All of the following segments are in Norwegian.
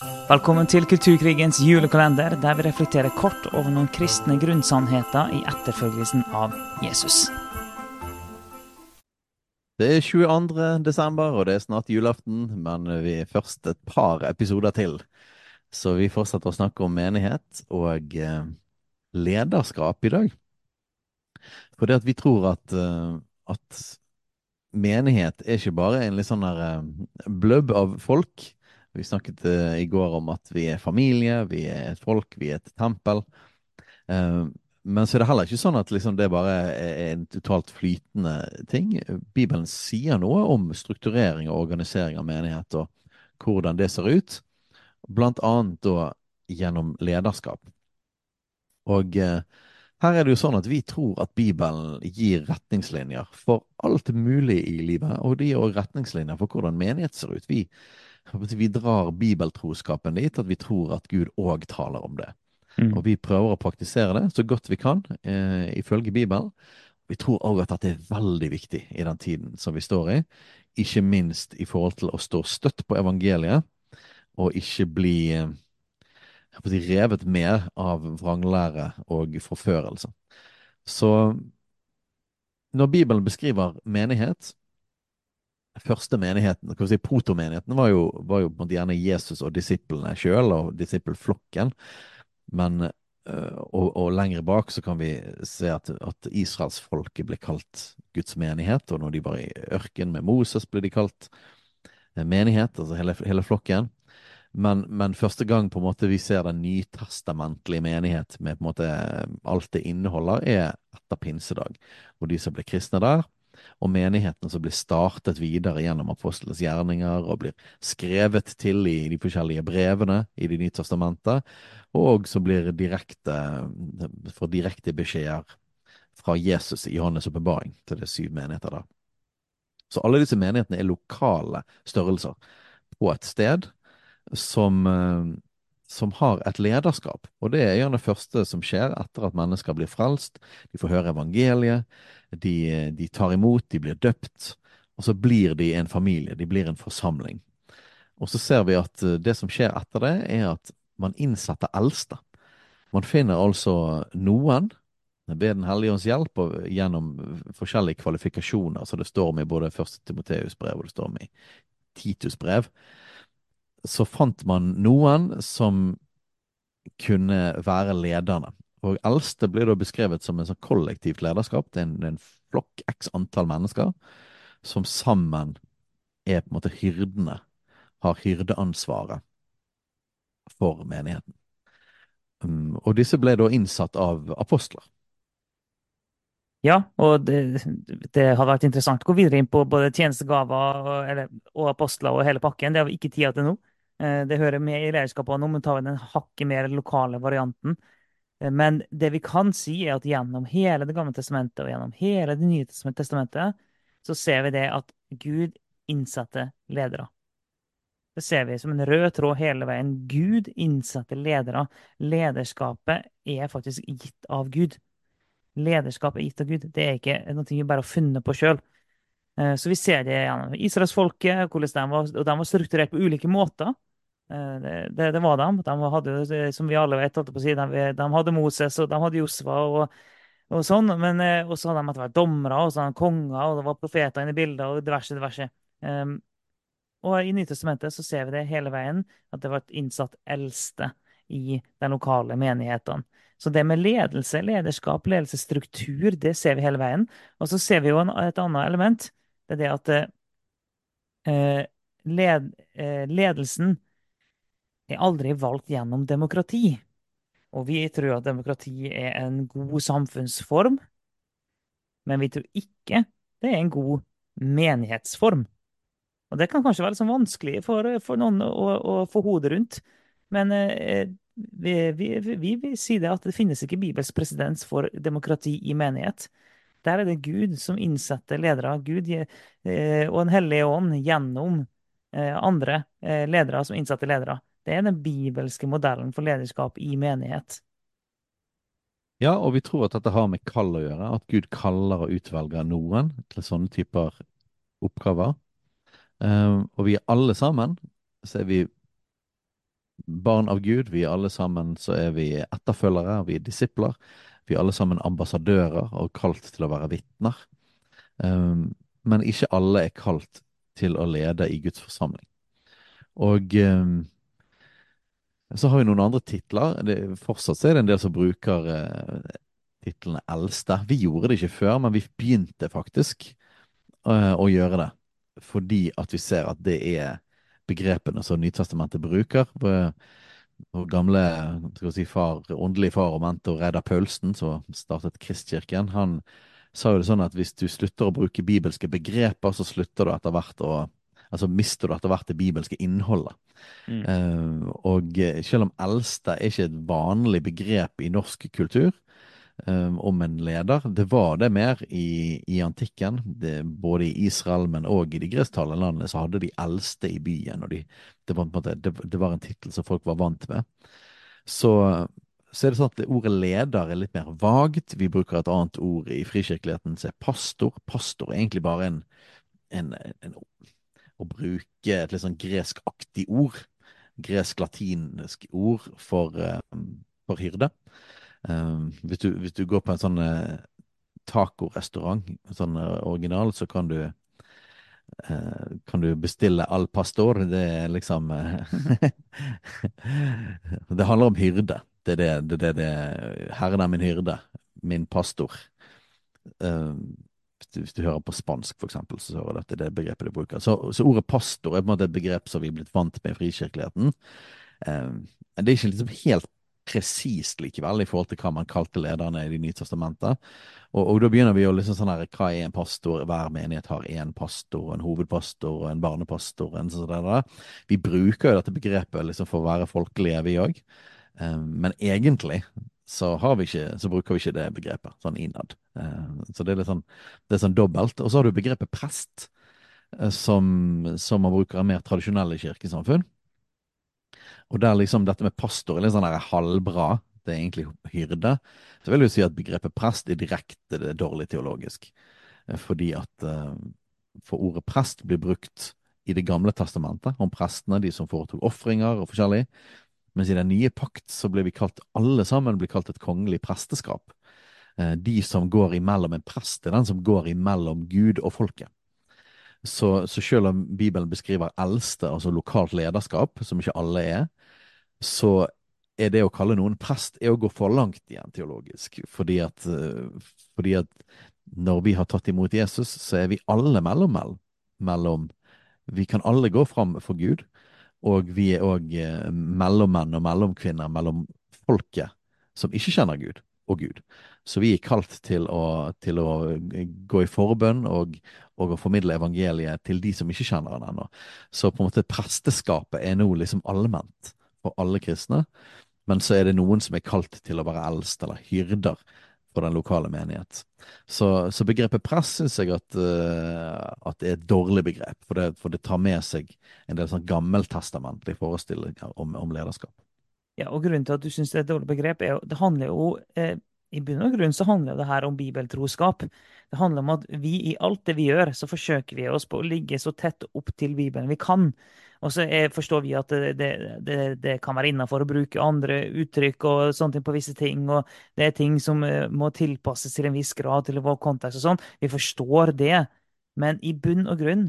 Velkommen til Kulturkrigens julekalender, der vi reflekterer kort over noen kristne grunnsannheter i etterfølgelsen av Jesus. Det er 22. desember, og det er snart julaften, men vi er først et par episoder til. Så vi fortsetter å snakke om menighet og eh, lederskap i dag. For det at vi tror at, eh, at menighet er ikke bare en litt sånn eh, blubb av folk. Vi snakket uh, i går om at vi er familie, vi er et folk, vi er et tempel. Uh, men så er det heller ikke sånn at liksom, det bare er en totalt flytende ting. Bibelen sier noe om strukturering og organisering av menighet, og hvordan det ser ut. Blant annet da gjennom lederskap. Og uh, her er det jo sånn at vi tror at Bibelen gir retningslinjer for alt mulig i livet, og det gir også retningslinjer for hvordan menighet ser ut. Vi vi drar bibeltroskapen dit at vi tror at Gud òg taler om det. Mm. Og vi prøver å praktisere det så godt vi kan, eh, ifølge Bibelen. Vi tror òg at dette er veldig viktig i den tiden som vi står i. Ikke minst i forhold til å stå støtt på evangeliet, og ikke bli eh, si, revet med av vranglære og forførelse. Så når Bibelen beskriver menighet, første menigheten, si, protomenigheten, var jo, var jo gjerne Jesus og disiplene sjøl, og disippelflokken. Men øh, og, og lenger bak så kan vi se at, at israelsfolket ble kalt Guds menighet, og når de var i ørken med Moses, ble de kalt eh, menighet, altså hele, hele flokken. Men, men, første gang på en måte vi ser den nytestamentlige menighet med på en måte alt det inneholder, er etter pinsedag. Og de som ble kristne der, og menigheten som blir startet videre gjennom apostlenes gjerninger og blir skrevet til i de forskjellige brevene i Det nye testamentet, og som blir direkte, får direkte beskjeder fra Jesus i Johannes' åpenbaring til det syv menigheter der. Så alle disse menighetene er lokale størrelser på et sted som, eh, som har et lederskap. Og det er gjerne det første som skjer etter at mennesker blir frelst. De får høre evangeliet, de, de, tar imot, de blir døpt, og så blir de en familie, de blir en forsamling. Og så ser vi at eh, det som skjer etter det, er at man innsetter eldste. Man finner altså noen ved Den hellige ånds hjelp og gjennom forskjellige kvalifikasjoner, så det står om i både første Timoteus brev og det står om i Titus brev, så fant man noen som kunne være lederne. Og eldste blir da beskrevet som en sånn kollektivt lederskap. Det er en, en flokk, x antall mennesker, som sammen er på en måte hyrdene. Har hyrdeansvaret for menigheten. Um, og disse ble da innsatt av apostler. Ja, og det, det, har vært interessant å gå videre inn på både tjenestegaver og, og, apostler og hele pakken. Det har vi ikke tid til nå. Eh, det hører med i lederskapet nå, men tar vi den hakket mer lokale varianten. Eh, men det vi kan si, er at gjennom hele Det gamle testamentet og gjennom hele Det nye testamentet, så ser vi det at Gud innsetter ledere. Det ser vi som en rød tråd hele veien. Gud innsetter ledere. Lederskapet er faktisk gitt av Gud. Lederskap er gitt av Gud. Det er ikke noe vi bare har funnet på sjøl. Eh, så vi ser det gjennom israelsfolket, hvordan de var, og de var strukturert på ulike måter. Eh, det, det, det, var dem. De hadde, som vi alle vet, de, de, hadde Moses og de hadde Josfa og, og sånn. Men eh, så hadde de etter hvert dommere og så hadde de konger, og det var profeter inne i bildet, og diverse, diverse. Um, og i Nytestamentet så ser vi det hele veien, at det var et innsatt eldste i de lokale menighetene. Så det med ledelse, lederskap, ledelsesstruktur, det ser vi hele veien. Og så ser vi jo en, et annet element. Det er det at eh, led, eh, ledelsen er aldri valgt gjennom demokrati. Og vi tror at demokrati er en god samfunnsform, men vi tror ikke det er en god menighetsform. Og det kan kanskje være sånn vanskelig for, for noen å, å, få hodet rundt, men eh, vi, vi, vi, vi sier det at det finnes ikke Bibels presedens for demokrati i menighet. Der er det Gud som innsetter ledere, Gud eh, og Den hellige ånd gjennom eh, andre eh, ledere som innsetter ledere. Det er den bibelske modellen for lederskap i menighet. Ja, og vi tror at dette har med kall å gjøre. At Gud kaller og utvelger noen til sånne typer oppgaver. Um, og vi er alle sammen så er vi barn av Gud. Vi er alle sammen så er vi etterfølgere, vi er disipler. Vi er alle sammen ambassadører og kalt til å være vitner. Um, men ikke alle er kalt til å lede i Guds forsamling. Og um, så har vi noen andre titler. Det, fortsatt er det en del som bruker eh, titlene eldste. Vi gjorde det ikke før, men vi begynte faktisk eh, å gjøre det. Fordi at vi ser at det er begrepene som Nytestamentet bruker. Vår gamle skal si, far, åndelige far og mentor Reidar Paulsen, som startet Kristkirken, han sa jo det sånn at hvis du slutter å bruke bibelske begreper, så slutter du etter hvert å Altså mister du etter hvert det bibelske innholdet. Mm. Uh, og selv om eldste er ikke et vanlig begrep i norsk kultur, um, om en leder. Det var det mer i, i antikken. Det, både i Israel, men òg i de gresstalende landene, så hadde de eldste i byen. og de, det, var måte, det, det, var en tittel som folk var vant med. Så, så er det sånn at ordet leder er litt mer vagt. Vi bruker et annet ord i frikirkeligheten som er pastor. Pastor er egentlig bare en, en, en å bruke et litt sånn greskaktig ord. Gresk-latinsk ord for, for hyrde. Um, hvis, du, hvis, du, går på en sånn uh, tacorestaurant, sånn original, så kan du kan du bestille al pastor. Det er liksom Det handler om hyrde. Det er det det, det, det Herren er min hyrde. Min pastor. Hvis, du, hører på spansk, for eksempel, så hører du at det er det begrepet du bruker. Så, så, ordet pastor er på en måte et begrep som vi er blitt vant med i frikirkeligheten. Eh, det er ikke liksom helt presist likevel i forhold til hva man kalte lederne i Det nye testamentet. Og, og, da begynner vi jo liksom sånn her, hva er en pastor? Hver menighet har én pastor, en hovedpastor og en barnepastor. En sånn der. Vi bruker jo dette begrepet liksom for å være folkelige, vi òg. Eh, men egentlig så, ikke, så, bruker vi ikke det begrepet sånn innad. Uh, så det er litt sånn, det er sånn dobbelt. Og så har du begrepet prest, uh, som, som man bruker i mer tradisjonelle kirkesamfunn. Og der liksom dette med pastor er litt sånn halvbra, det er egentlig hyrde, så vil jeg si at begrepet prest er direkte det er dårlig teologisk. Eh, fordi at For ordet prest blir brukt i Det gamle testamentet om prestene, de som foretok ofringer og forskjellig. Mens i den nye pakt så blir vi kalt, alle sammen blir kalt et kongelig presteskap. Uh, de som går imellom en prest, er den som går imellom Gud og folket. Så, så selv om Bibelen beskriver eldste, altså lokalt lederskap, som ikke alle er, så er det å kalle noen prest er å gå for langt igjen teologisk. Fordi at, eh, fordi at når vi har tatt imot Jesus, så er vi alle mellom, mellom Vi kan alle gå fram for Gud, og vi er òg eh, mellommenn og mellomkvinner mellom folket som ikke kjenner Gud, og Gud. Så vi er kalt til å, til å gå i forbønn og, og, å formidle evangeliet til de som ikke kjenner han ennå. Så på en måte presteskapet er nå liksom allment for alle kristne. Men så er det noen som er kalt til å være eldst, eller hyrder, for den lokale menighet. Så, så begrepet press syns jeg at, uh, at, det er et dårlig begrep, for det, for det tar med seg en del sånn gammeltestamentlige forestillinger om, om, lederskap. Ja, og Grunnen til at du syns det er et dårlig begrep, er det handler jo eh, i bunn og grunn så handler det her om bibeltroskap. Det handler om at vi i alt det vi gjør, så forsøker vi oss på å ligge så tett opp til Bibelen vi kan. Og så er, forstår vi at det, det, det, det kan være innafor å bruke andre uttrykk og sånne ting på visse ting. Og det er ting som eh, må tilpasses til en viss grad, til vår kontekst og sånn. Vi forstår det. Men i bunn og grunn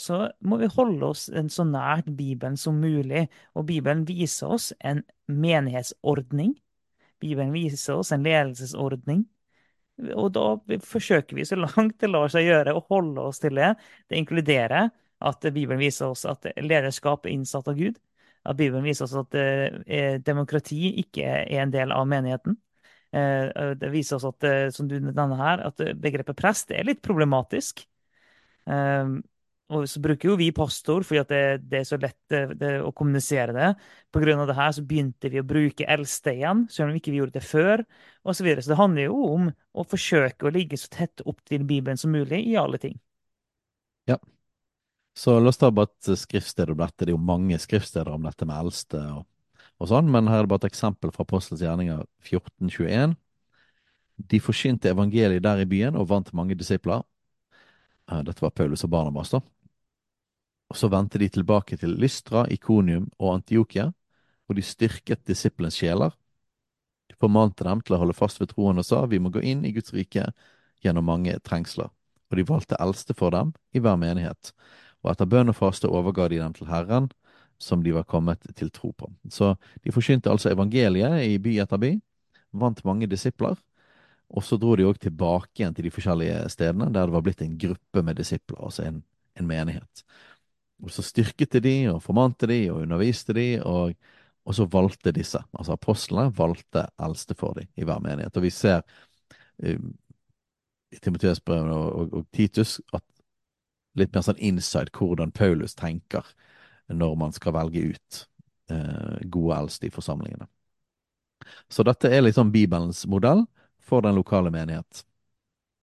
så må vi holde oss så nært Bibelen som mulig. Og Bibelen viser oss en menighetsordning Bibelen viser oss en ledelsesordning. Og da forsøker vi så langt det lar seg gjøre, å holde oss til det. Det inkluderer at Bibelen viser oss at lederskap er innsatt av Gud. At Bibelen viser oss at eh, demokrati ikke er en del av menigheten. Eh, det viser oss at, eh, som du nevner her, at begrepet prest er litt problematisk. Og så bruker jo vi pastor fordi det, det er så lett det, det, å kommunisere det. På grunn av det her så begynte vi å bruke eldste igjen, selv om ikke vi gjorde det før. Og så, videre. så det handler jo om å forsøke å ligge så tett opp til Bibelen som mulig i alle ting. Ja. Så la oss ta bare et skriftsted om dette. Det er jo mange skriftsteder om dette med eldste og, og sånn, men her er det bare et eksempel fra Apostels gjerninger 1421. De forsynte evangeliet der i byen og vant mange disipler. Eh, dette var Paulus og Barnabas, da. Og så vendte de tilbake til Lystra, Ikonium og Antiokia, og de styrket disiplens sjeler. De formante dem til å holde fast ved troen og sa vi må gå inn i Guds rike gjennom mange trengsler. Og de valgte eldste for dem i hver menighet. Og etter bønn og faste overga de dem til Herren, som de var kommet til tro på. Så de forkynte altså evangeliet i by etter by, vant mange disipler, og så dro de òg tilbake igjen til de forskjellige stedene der det var blitt en gruppe med disipler, altså en, en menighet. Og så styrket de de, og formante de, og underviste de, og, og så valgte disse, altså apostlene, valgte eldste for de i hver menighet. Og vi ser um, i Timoteus brev og, og, og, Titus at litt mer sånn inside hvordan Paulus tenker når man skal velge ut uh, gode eldste i forsamlingene. Så dette er liksom Bibelens modell for den lokale menighet.